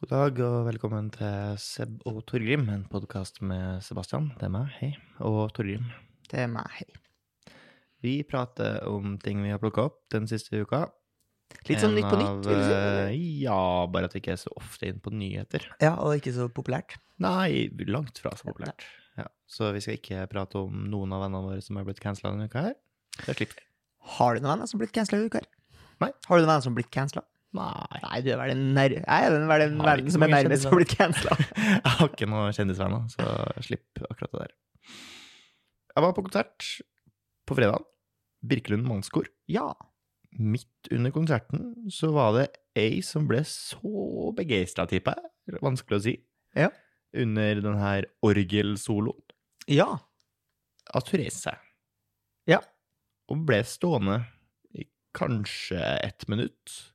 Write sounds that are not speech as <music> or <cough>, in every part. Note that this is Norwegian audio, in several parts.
God dag og velkommen til Seb og Torgrim, en podkast med Sebastian, det er meg, hei, og Torgrim. Det er meg, hei. Vi prater om ting vi har plukka opp den siste uka. Litt sånn Nytt på nytt, vil du si? eh. Ja, bare at vi ikke er så ofte inn på nyheter. Ja, og ikke så populært. Nei, langt fra så populært. Ja, så vi skal ikke prate om noen av vennene våre som har blitt cancela denne uka her. Det slipper vi. Har du noen venner som har blitt cancela i uka her? Nei. Har du noen venner som har blitt cancela? Nei. Nei, du er vel den, nær... Jeg er den, vel den Har som er nærmest å bli <laughs> cancela. Jeg har ikke noen kjendisvenner, så slipp akkurat det der. Jeg var på konsert på fredag. Birkelund Mannskor. Ja. Midt under konserten så var det ei som ble så begeistra, tipper jeg, vanskelig å si, Ja. under den her orgelsoloen, Ja. at hun reiste seg. Ja. Og ble stående i kanskje ett minutt.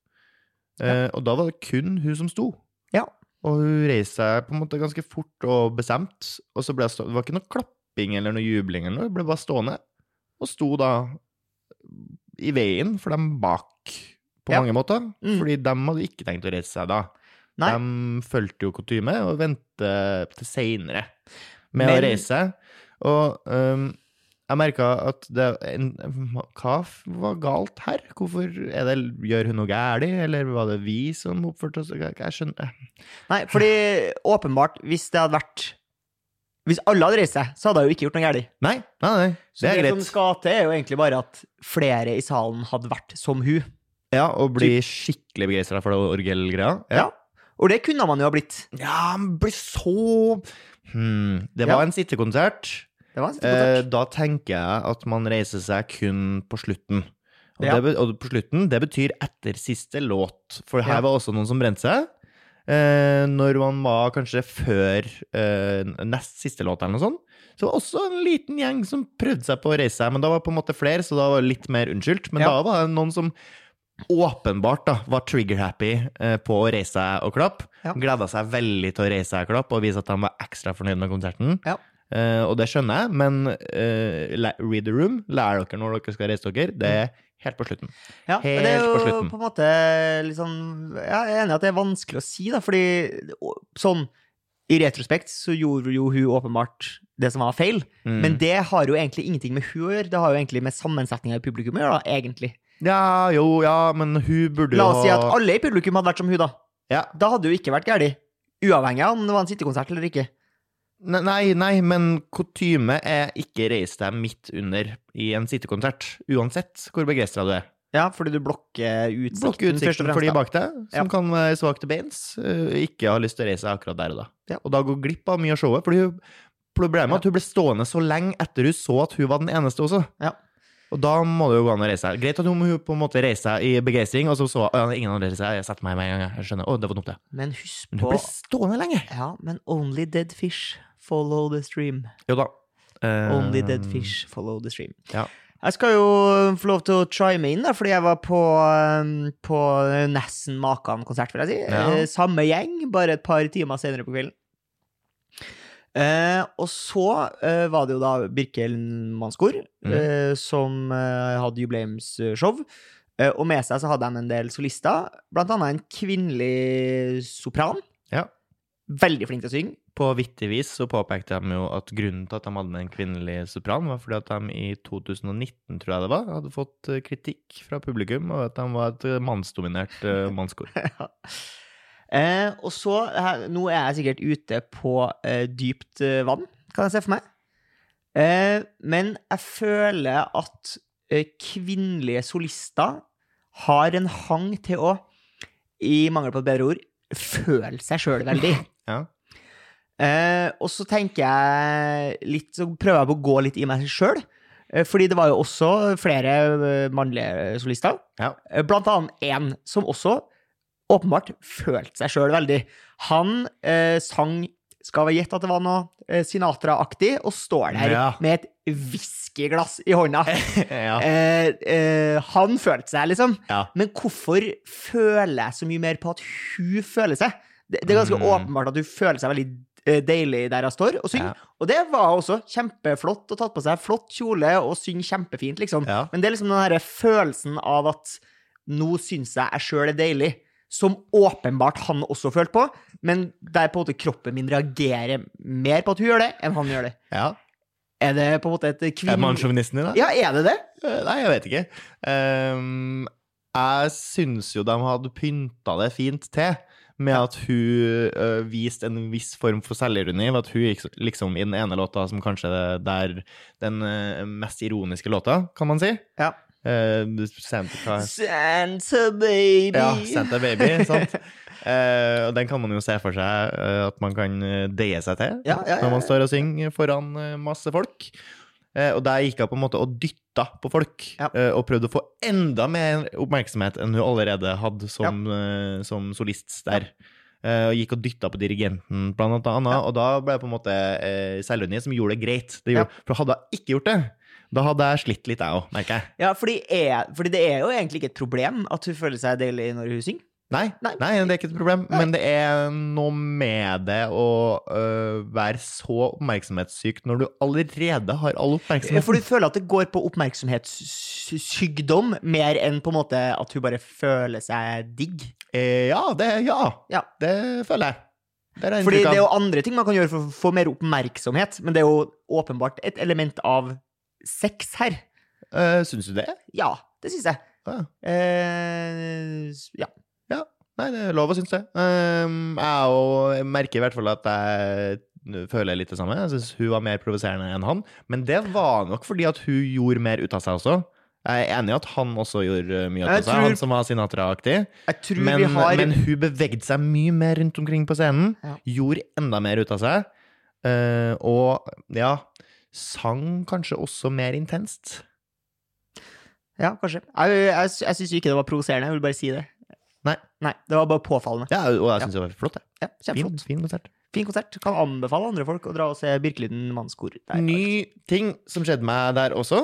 Eh, og da var det kun hun som sto. Ja. Og hun reiste seg på en måte ganske fort og bestemt, og så ble jeg stående. Det var ikke noe klapping eller noe jubling eller noe, hun ble bare stående. Og sto da i veien for dem bak, på Ja. mange måter. Mm. Fordi de hadde ikke tenkt å reise seg da. Nei. De fulgte jo kutyme og ventet til seinere med å reise. Og øhm, jeg merka at det en, Hva var galt her? Hvorfor er det, Gjør hun noe galt, eller var det vi som oppførte oss Jeg, skjønner Nei, fordi åpenbart, hvis det hadde vært Hvis alle hadde reist seg, så hadde jo ikke gjort noe galt. Nei, nei, nei. Så Det er det som skal til, er jo egentlig bare at flere i salen hadde vært som hun. Ja, og bli skikkelig begeistra for det orgelgreia. Ja. Og det kunne man jo ha blitt. Ja, men bli så hmm. Det var Ja. en sittekonsert. Det Eh, da tenker jeg at man reiser seg kun på slutten. Og, Ja. det, og på slutten, det betyr etter siste låt. For her Ja. var også noen som brente seg. Eh, når man var kanskje før eh, nest siste låt eller noe sånt. Så var også en liten gjeng som prøvde seg på å reise seg, men da var det på en måte flere, så da var det litt mer unnskyldt. Men Ja. da var det noen som åpenbart da var trigger-happy eh, på å reise seg og klappe. Ja. Gleda seg veldig til å reise seg og klappe, og vise at de var ekstra fornøyd med konserten. Ja. Eh, og det skjønner jeg, men uh, read the room, lær dere når dere skal reise dere. Det er helt på slutten. Ja, helt det er jo på på en måte liksom Jeg er enig i at det er vanskelig å si, da, fordi sånn i retrospekt så gjorde jo hun åpenbart det som var feil, Mm. men det har jo egentlig ingenting med hun å gjøre. Det har jo egentlig med sammensetninga i publikum å gjøre, da, egentlig. Ja, jo, ja, men hun burde jo La oss si at alle i publikum hadde vært som hun, da. ja. Da hadde jo ikke vært galt. Uavhengig av om det var en sittekonsert eller ikke. Ne- Nei, nei, men kutyme er ikke reis deg midt under i en sittekonsert. Uansett hvor begeistra du er. Ja, fordi du blokker utsikten, blokker utsikten for de bak deg, som Ja. kan være svake til beins, øh, ikke har lyst til å reise seg akkurat der og da. Ja. Og da går glipp av mye av showet. Fordi hun, problemet er at hun ble stående så lenge etter hun så at hun var den eneste også. Ja. Og da må det jo gå an å reise seg. Greit at hun, på en måte reiste seg i begeistring, og så så ja, ingen andre seg. Jeg setter meg med en gang. Jeg skjønner. Å, det var dumt, det. Men husk Men på hun ble stående lenge. Ja, men only dead fish follow the stream. Jo da. Uh, Only dead fish follow the stream. Ja. Jeg skal jo få lov til å chime inn, da, fordi jeg var på, um, på nesten Makan-konsert, vil jeg si. Ja. Eh, Samme gjeng, bare et par timer senere på kvelden. Eh, og så eh, var det jo da Birkel Mannskor Mm. eh, som eh, hadde jubileumsshow. Eh, og med seg så hadde de en del solister, blant annet en kvinnelig sopran. Ja. Veldig flink til å synge. På vittig vis så påpekte de jo at grunnen til at de hadde en kvinnelig sopran, var fordi at de i 2019, tror jeg det var, hadde fått eh, kritikk fra publikum, og at de var et mannsdominert mannskor. <laughs> Eh, og så, her, nå er jeg sikkert ute på eh, dypt eh, vann, kan jeg se for meg. Eh, men jeg føler at eh, kvinnelige solister har en hang til å, i mangel på et bedre ord, føle seg sjøl veldig. <laughs> Ja. Eh, og så tenker jeg litt, så prøver jeg på å gå litt i meg sjøl. Fordi det var jo også flere mannlige solister. Ja. Blant annet en som også åpenbart følte seg sjøl veldig. Han eh, sang Skal vi gjette at det var noe eh, Sinatra-aktig, og står der Ja. med et whiskyglass i hånda. <laughs> ja. eh, eh, han følte seg, liksom. Ja. Men hvorfor føler jeg så mye mer på at hun føler seg? Det, det er ganske Mm. åpenbart at hun føler seg veldig eh, deilig der hun står og synger. Og det var også kjempeflott og tatt på seg flott kjole og synger kjempefint, liksom. Men det er liksom den derre følelsen av at nå syns jeg jeg sjøl er deilig, som åpenbart han også følte på, men der på en måte kroppen min reagerer mer på at hun gjør det, enn han gjør det. Ja. Er det på en måte et Er man sjåvinisten i det? Ja, er det det? Eh, Nei, jeg vet ikke. Um, jeg syns jo de hadde pynta det fint til. Med at hun uh, viste en viss form for selvironi. ved At hun gikk liksom i den ene låta som kanskje er der den uh, mest ironiske låta, kan man si. Ja. Uh, Santa, hva- Santa baby. ja, Santa Baby, sant? Uh, og den kan man jo se for seg uh, at man kan deie seg til Ja, ja, ja, når man står og synger foran masse folk. Og der gikk hun på en måte og dytta på folk, og prøvde å få enda mer oppmerksomhet enn hun allerede hadde som, som solist der. Og gikk og dytta på dirigenten, blant annet. Og da ble det på en måte eh, selvironi som gjorde det greit. Det gjorde, For hadde hun ikke gjort det, da hadde jeg slitt litt, jeg òg, merker jeg. Ja, fordi, er, fordi det er jo egentlig ikke et problem at hun føler seg deilig når hun synger. Nei, Nei. nei. det er ikke et problem. Men det er noe med det å øh, være så oppmerksomhetssyk når du allerede har all oppmerksomhet. For du føler at det går på oppmerksomhetssykdom mer enn på en måte at hun bare føler seg digg. Eh, ja, det, ja, Ja. det føler jeg. Det Fordi det er jo andre ting man kan gjøre for å få mer oppmerksomhet, men det er jo åpenbart et element av sex her. Uh, Syns du det? Ja, det syns jeg. Ja. Uh, ja. Nei, det er lov å synes det. Um, jeg og merker i hvert fall at jeg føler litt det samme. Jeg syns hun var mer provoserende enn han. Men det var nok fordi at hun gjorde mer ut av seg også. Jeg er enig i at han også gjorde mye ut av seg, tror- han som var Sinatra-aktig. Men, har men hun bevegde seg mye mer rundt omkring på scenen. Ja. Gjorde enda mer ut av seg. Uh, og ja, sang kanskje også mer intenst. Ja, kanskje. Jeg, jeg, jeg syns ikke det var provoserende, jeg vil bare si det. Nei. Nei, Det var bare påfallende. Ja, og jeg syns det var flott. Ja, Fin, Kjempeflott. fin konsert. Fin konsert. Kan anbefale andre folk å dra og se Birkeliden mannskor. der. Ny ting som skjedde meg der også.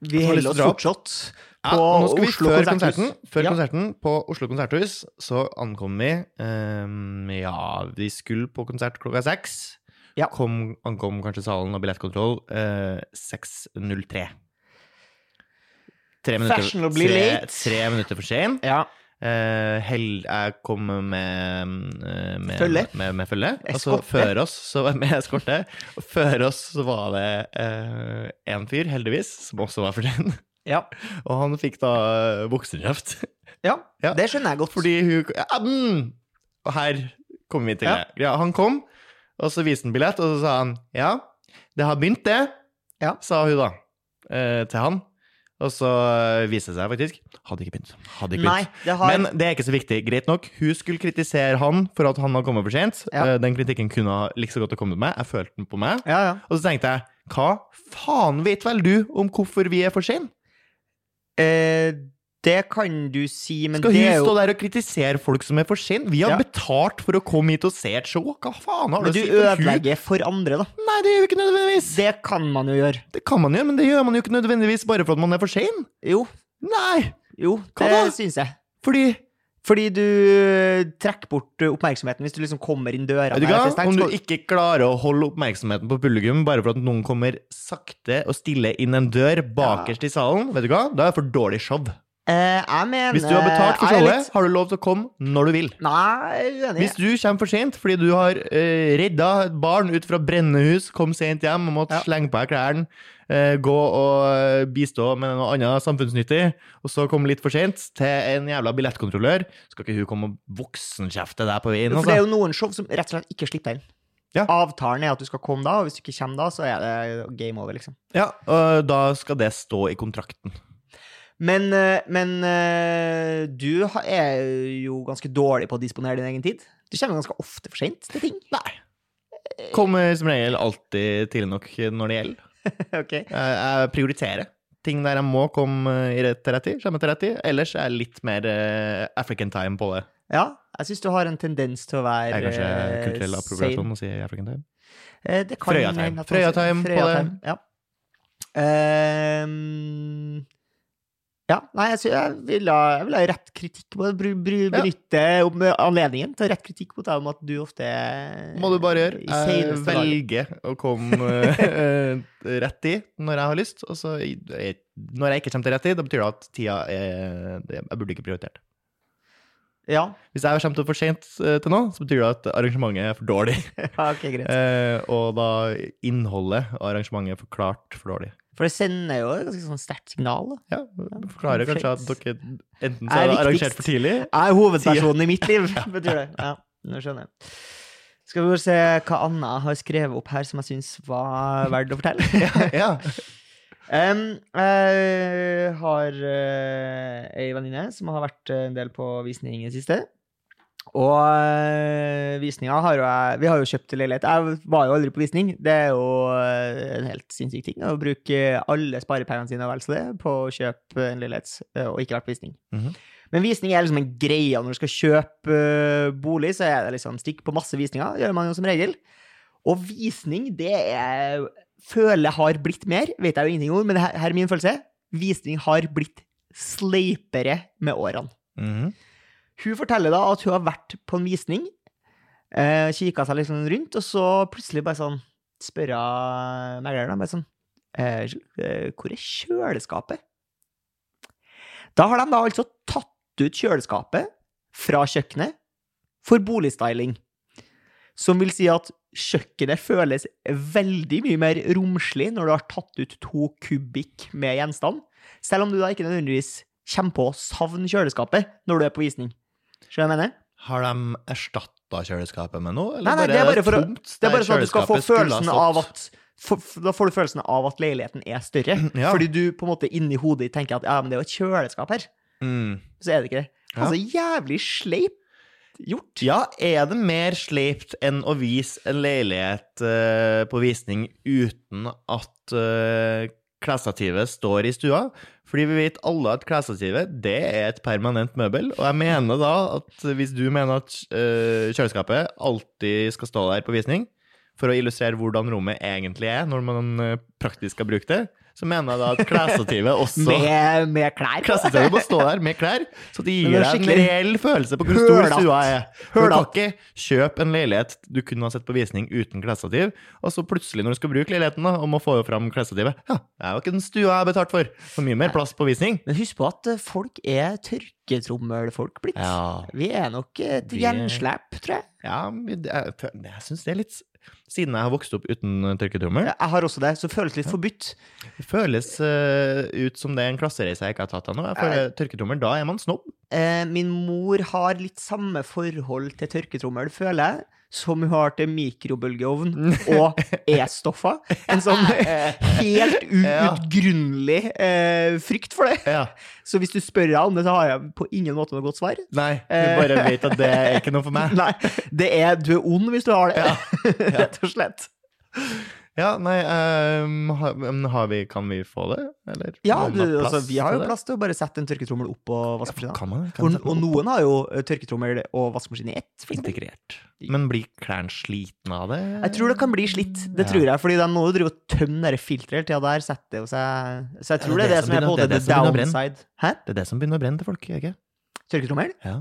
Vi holder oss fortsatt på ja, nå skal vi Oslo før konserthus. konserten, før Ja. konserten på Oslo konserthus, så ankom vi um, Ja, vi skulle på konsert klokka seks. Ja. Kom, ankom kanskje salen og billettkontroll eh, 6.03. Tre minutter, Fashionably tre, late. tre minutter for sent Ja. Eh, hell, jeg kom med, eh, med Følge. Med, med følge. Og så før oss, så var med eskorte. Og før oss så var det én fyr, heldigvis, som også var for sen. Ja. Og han fikk da eh, ja, Ja. det skjønner jeg godt. Fordi hun ja, mm, Og her kommer vi til det. Ja, han kom, og så viste han billett, og så sa han ja, det har begynt, det, Ja. sa hun da eh, til han. Og så eh, viste det seg faktisk hadde ikke begynt. Hadde ikke Nei, begynt. det har Men det er ikke så viktig. Greit nok. Hun skulle kritisere han for at han hadde kommet for sent. Ja. Eh, Den kritikken kunne ha like så godt ha kommet med. Jeg følte den på meg. Ja, ja. Og så tenkte jeg, hva faen vet vel du om hvorfor vi er for sene? Eh, det kan du si, men Skal det hun er stå der og kritisere folk som er for sene? Vi har Ja. betalt for å komme hit og se et show. Hva faen har Men du å si du hun? ødelegger for andre, da. Nei, det gjør vi ikke nødvendigvis. Det... Kan man jo gjøre. Det kan man gjøre, men det gjør man jo ikke nødvendigvis bare for at man er for sen. Jo, Nei, jo, Hva det syns jeg. fordi Fordi du eh, trekker bort oppmerksomheten hvis du liksom kommer inn døra. vet du hva? Om du ikke klarer å holde oppmerksomheten på publikum bare for at noen kommer sakte og stille inn en dør bakerst i salen, vet du hva? Da er det for dårlig show. Eh, jeg mener Hvis du har betalt for er showet, litt- har du lov til å komme når du vil. Nei, uenig. Hvis du kommer for sent fordi du har uh, redda et barn ut fra brennende hus, kom sent hjem og måtte Ja. slenge på deg klærne, uh, gå og eh, bistå med noe annet samfunnsnyttig, og så komme litt for sent til en jævla billettkontrollør, skal ikke hun komme og voksenkjefte deg på veien, For det er altså? jo noen show som rett og slett ikke slipper inn. Ja. Avtalen er at du skal komme da, og hvis du ikke kommer da, så er det game over, liksom. Ja, og da skal det stå i kontrakten. Men, eh, men eh, du er jo ganske dårlig på å disponere din egen tid. Du kommer ganske ofte for sent til ting. <laughs> Nei. Kommer som regel alltid tidlig nok når det gjelder. <laughs> ok. Jeg, jeg prioriterer ting der jeg må komme i rett til rett tid, til rett tid. Ellers er jeg litt mer eh, African time på det. Ja, jeg syns du har en tendens til å være Er kanskje eh, kulturell appropriasjon å si African time? Eh, det Frøya time. Frøya time på det. Ja. Ehm, ja, nei, jeg, jeg vil ha, jeg vil ha rett kritikk på det. Bru, Ja. om anledningen til rett kritikk mot deg om at du ofte er Må du bare gjøre. Jeg velger å komme <laughs> eh, rett i når jeg har lyst. Og så når jeg ikke kommer til rett i, da betyr det at tida er Jeg burde ikke prioritert. Ja. Hvis jeg kommer til for sent eh, til noe, så betyr det at arrangementet er for dårlig. <laughs> ja, okay, greit. Eh, og da innholdet av arrangementet er forklart for dårlig. For det sender jo et ganske sånn sterkt signal. da. Ja, Forklarer kanskje at dere enten så Er viktigst. arrangert for tidlig er hovedpersonen i mitt liv, <laughs> <laughs> betyr det. Ja, nå skjønner jeg. Skal vi bare se hva Anna har skrevet opp her som jeg syns var verdt å fortelle. <laughs> ja. Em, jeg har uh, ei venninne som har vært eh, en del på visning i det siste. Og uh, visninga har jo jeg Vi har jo kjøpt leilighet. Jeg var jo aldri på visning. Det er jo eh, en helt sinnssyk ting å bruke alle sparepengene sine vel så det på å kjøpe en leilighet, eh, og ikke vært på visning. Mhm. Men visning er liksom en greie. Når du skal kjøpe eh, bolig, så er det liksom stikk på masse visninger. gjør man jo som regel. Og visning, det er Føler jeg har blitt mer, vet jeg jo ingenting om, men her er min følelse. Visning har blitt sleipere med årene. Mhm. Hun forteller da at hun har vært på en visning, eh, kikka seg liksom rundt, og så plutselig bare sånn spør hun megleren bare sånn eh, eh, Hvor er kjøleskapet? Da har de da altså tatt ut kjøleskapet fra kjøkkenet for boligstyling. Som vil si at kjøkkenet føles veldig mye mer romslig når du har tatt ut to kubikk med gjenstand, selv om du da ikke nødvendigvis kommer på å savne kjøleskapet når du er på visning. Skjønner du hva jeg mener? Har de erstatta kjøleskapet med noe? Nei, nei, det er bare for tomt Det er bare sånn at du skal få følelsen av at for, Da får du følelsen av at leiligheten er større. <clears throat> Ja. Fordi du på en måte inni hodet tenker at ja, men det er jo et kjøleskap her. Mm. Så er det ikke det. Ja. Altså jævlig sleip gjort. Ja, er det mer sleipt enn å vise en leilighet uh, på visning uten at uh, klesstativet står i stua? Fordi vi vet alle at klesstativet det er et permanent møbel. Og jeg mener da at hvis du mener at eh, kjøleskapet alltid skal stå der på visning, for å illustrere hvordan rommet egentlig er når man eh, praktisk skal bruke det, så mener jeg da at klesstativet også <laughs> Med, med klær. Klesstativet må stå der med klær, så det gir deg en reell følelse på hvor stor stua er. Du kan ikke kjøpe en leilighet du kunne ha sett på visning uten klesstativ, og så plutselig, når du skal bruke leiligheten da, og må få fram klesstativet Ja, det er jo ikke den stua jeg har betalt for. For mye mer plass på visning. Men husk på at eh, folk er tørketrommelfolk blitt. Ja, Vi er nok et gjenslep, tror jeg. ja jeg, jeg syns det er litt Siden jeg har vokst opp uten tørketrommel, Jeg har også det, så det føles litt forbudt. det føles uh, ut som det er en klassereise jeg ikke har tatt ennå. Føler tørketrommel, da er man snobb. Eh, min mor har litt samme forhold til tørketrommel, føler jeg, som hun har til mikrobølgeovn <laughs> og E-stoffer. En sånn <laughs> helt <laughs> Ja. uutgrunnelig eh, frykt for det. Ja. Så hvis du spør deg om det, så har jeg på ingen måte noe godt svar. Nei, du Eh. bare vet at det er ikke noe for meg. Nei, det er du er ond hvis du har det, rett og slett. Ja, nei um, har, har vi, Kan vi få det, eller? Ja, du, altså, vi har jo plass til å bare sette en tørketrommel opp på vaskemaskinen. Kan man, kan Og, og noen har jo eh, tørketrommel og vaskemaskin i ett. Integrert. Men blir klærne slitne av det? Jeg tror det kan bli slitt, det Ja. tror jeg. Fordi de må jo drive og tømme det filteret hele tida der. Setter jo seg Så jeg tror det det er det, det som er det på som begynner- the det er det brenne. downside. Hæ? Det er det som begynner å brenne til folk, ikke? Tørketrommel? Ja.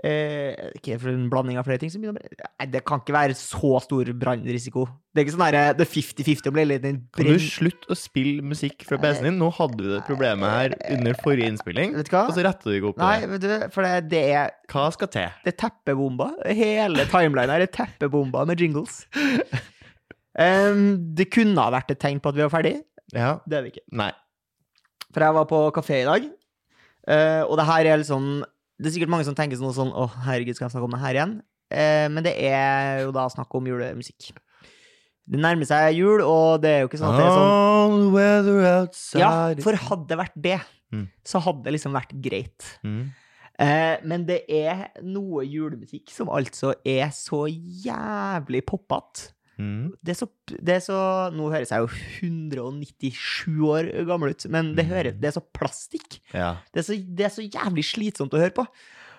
Eh, ikke for en blanding av flere ting som begynner å brenne. Nei, det kan ikke være så stor brannrisiko. Det er ikke sånn der, det er 50-50 om leiligheten din Kan du slutte å spille musikk fra PC-en din? Nå hadde du det problemet her under forrige innspilling, og så retter du ikke opp Nei, det. du, for det, det er Hva skal til? Det er teppebomba. Hele timelinen her er teppebomba med jingles. um, det kunne ha vært et tegn på at vi var ferdig. Ja. Det er det ikke. Nei. For jeg var på kafé i dag, uh, og det her er liksom Det er sikkert mange som tenker sånn sånn Å, herregud, skal jeg snakke om det her igjen? Eh, men det er jo da snakk om julemusikk. Det nærmer seg jul, og det er jo ikke sånn at det er sånn All the weather outside Ja, for hadde det vært det, Mm. så hadde det liksom vært greit. mm. Eh, men det er noe julemusikk som altså er så jævlig poppete. Mm. Det er så, det er så Nå høres jeg jo 197 år gammel ut, men det, hører, det er så plastikk. Ja. Det er så, det er så jævlig slitsomt å høre på.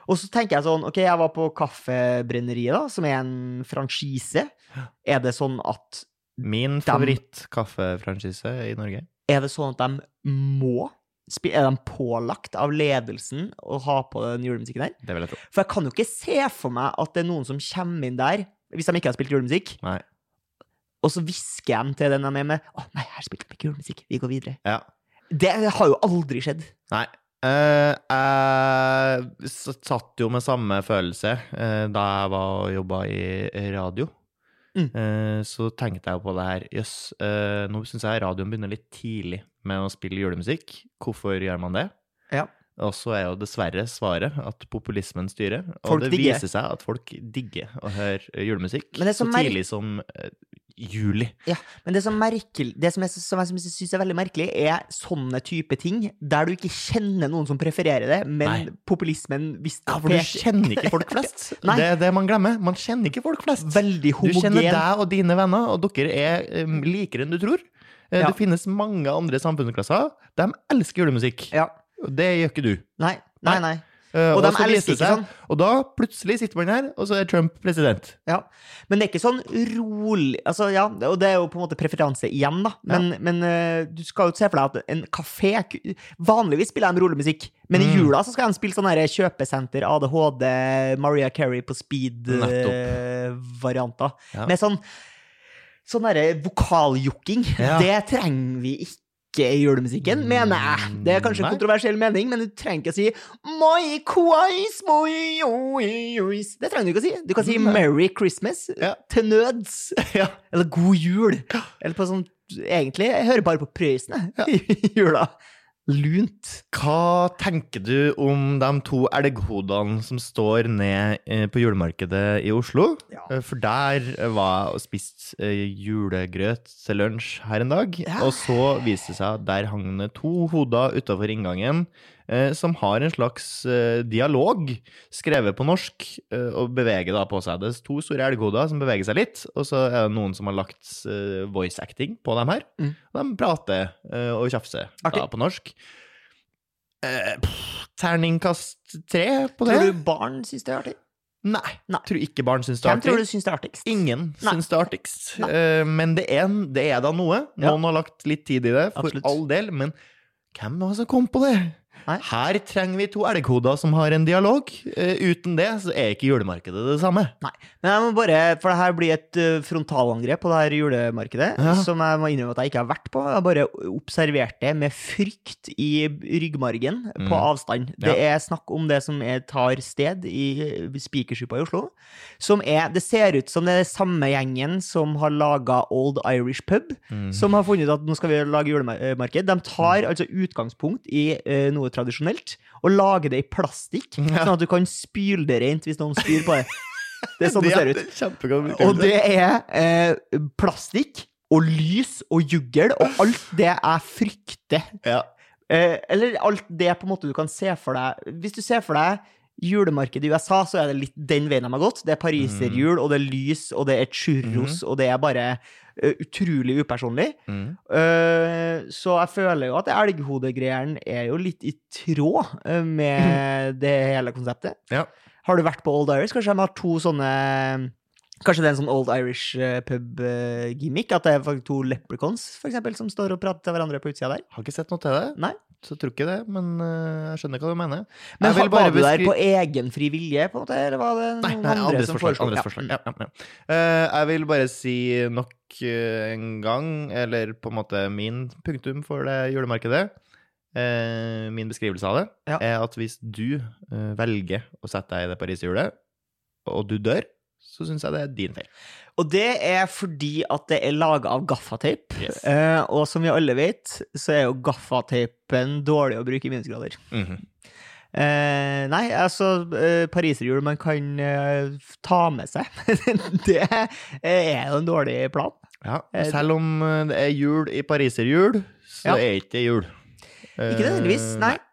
Og så tenker jeg sånn, ok, jeg var på Kaffebrenneriet, da, som er en franchise. Er det sånn at Min favorittkaffefranchise i Norge. Er det sånn at de må Er de pålagt av ledelsen å ha på den julemusikken der? Det vil jeg tro. For jeg kan jo ikke se for meg at det er noen som kommer inn der, hvis de ikke har spilt julemusikk, Nei. Og så hvisker jeg til den jeg er med Å nei, her spilte de ikke julemusikk. Vi går videre. Ja. Det har jo aldri skjedd. Nei. Uh, jeg satt jo med samme følelse uh, da jeg var og jobba i radio. Mm. Uh, så tenkte jeg jo på det her. Jøss, eh, nå syns jeg radioen begynner litt tidlig med å spille julemusikk. Hvorfor gjør man det? Ja. Og så er jo dessverre svaret at populismen styrer. Og Folk det digger. viser seg at folk digger å høre julemusikk så så tidlig som eh, Ja, Men det som, merkel, det som jeg, som jeg syns er veldig merkelig, er sånne type ting der du ikke kjenner noen som prefererer det, men Nei. populismen hvis Ja, for du kjenner ikke folk <laughs> flest. Nei. Det er det man glemmer. Man kjenner ikke folk flest. Veldig homogen. Du kjenner deg og dine venner, og dere er um, likere enn du tror. Eh, Ja. Det finnes mange andre samfunnsklasser. De elsker julemusikk. Ja. Det gjør ikke du. Nei, nei, nei. Eh, Og de så viser det seg- sånn. Og da plutselig sitter man her, og så er Trump president. Ja. Men det er ikke sånn rolig altså, ja, Og det er jo på en måte preferanse igjen, da. Men, men uh, du skal jo se for deg at en kafé Vanligvis spiller de rolig musikk, men i Mm. jula så skal de spille sånn kjøpesenter, ADHD, Maria Carey på speed-varianter. Ja. Med sånn Sånn derre vokaljokking. Ja. Det trenger vi ikke i julemusikken, mener jeg. Det er kanskje en kontroversiell mening, men du trenger ikke å si My quiz, my ois. Det trenger du ikke å si. Du kan si Merry Christmas Ja. til nøds. Ja. Eller God jul. Eller på sånn Egentlig, jeg hører bare på Prøysen, jeg, i jula. Lunt. Hva tenker du om de to elghodene som står ned eh, på julemarkedet i Oslo? Ja. Eh, For der var jeg og spiste eh, julegrøt til lunsj her en dag. Ja. Og så viste det seg at der hang det to hoder utafor inngangen som har en slags eh, dialog, skrevet på norsk, eh, og beveger da på seg. Det er to store elghoder som beveger seg litt, og så er det noen som har lagt eh, voice acting på dem her. Mm. De prater eh, og tjafser da, på norsk. Eh, pff, terningkast tre på det? Tror du barn syns det er artig? Nei. Nei. Tror ikke barn syns det er artig. Hvem tror du syns det er artigst? Ingen Nei. syns det er artigst. Eh, men det er, det er da noe. Ja. Noen har lagt litt tid i det, for Absolutt. all del. Men hvem var det som kom på det? Nei. Her trenger vi to elghoder som har en dialog. Uh, uten det så er ikke julemarkedet det samme. Nei. Men jeg må bare, for det her blir et uh, frontalangrep på det her julemarkedet, Ja. som jeg må innrømme at jeg ikke har vært på. Jeg har bare observert det med frykt i ryggmargen på Mm. avstand. Det Ja. er snakk om det som er, tar sted i eh, Spikersuppa i Oslo. Som er Det ser ut som det er samme gjengen som har laga Old Irish Pub, Mm. som har funnet ut at nå skal vi lage julemarked. De tar altså utgangspunkt i uh, noe tradisjonelt og lager det i plastikk, Ja. sånn at du kan spyle det rent hvis noen spyr på det. Det er sånn <laughs> det ser ut. Og det er eh, plastikk og lys og juggel og alt det jeg frykter. ja. Eh, eller alt det på en måte du kan se for deg Hvis du ser for deg julemarked i USA, så er det litt den veien de har gått. Det er pariserhjul, og det er lys, og det er churros, og det er bare uh, utrolig upersonlig. Mm. Uh, så jeg føler jo at elghodegreiene er jo litt i tråd uh, med <laughs> det hele konseptet. Ja. Har du vært på Old Irish? Kanskje de har to sånne Kanskje det er en sånn Old Irish eh, pub-gimmick? At det er to leprechauns for eksempel, som står og prater til hverandre på utsida der? Har ikke sett noe til det. Nei. Så tror ikke det, men eh, jeg skjønner hva du mener. Men var du der på egen fri vilje, på en måte, eller var det noen Nei, nei andre som foreslo? Andres Ja. forslag. Ja, ja, ja. Eh, jeg vil bare si nok en gang, eller på en måte min punktum for det julemarkedet. Min beskrivelse av det Ja. er at hvis du velger å sette deg i det pariserhjulet, og du dør, så syns jeg det er din feil. Og det er fordi at det er laga av gaffateip. Yes. Eh, og som vi alle vet, så er jo gaffateipen dårlig å bruke i minusgrader. Mhm. Eh, nei, altså eh, Pariserhjul man kan eh, ta med seg. <laughs> det er jo en dårlig plan. Ja, Eh, selv om eh, det er jul i pariserhjul, så Ja. er ikke det jul. Ikke nødvendigvis, nei. Eh,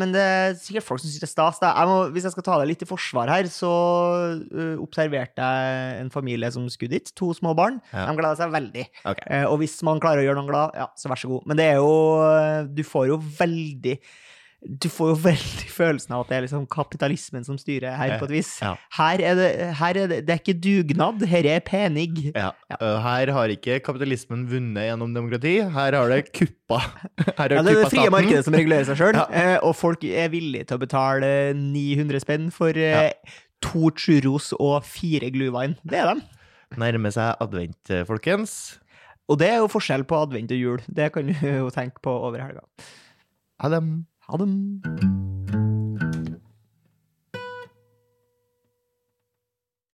men det er sikkert folk som syns det er stas. Jeg må, hvis jeg skal ta deg litt i forsvar her, så eh, observerte jeg en familie som skulle dit. To små barn. Ja. De gleder seg veldig. Okay. Eh, og hvis man klarer å gjøre noen glad, ja, så vær så god. Men det er jo eh, Du får jo veldig du får jo veldig følelsen av at det er liksom kapitalismen som styrer her, på et vis. Ja. Her er det, her er det, det er ikke dugnad, her er penig. Ja. Ja. Her har ikke kapitalismen vunnet gjennom demokrati. Her har det kuppa. <laughs> Her har det er det frie staten. markedet som regulerer seg sjøl, <laughs> Ja. og folk er villige til å betale 900 spenn for eh, to churros og fire glühwein. Det er dem. Nærmer seg advent, eh, folkens. Og det er jo forskjell på advent og jul. Det kan du jo tenke på over helga. Ha dem. Ha det.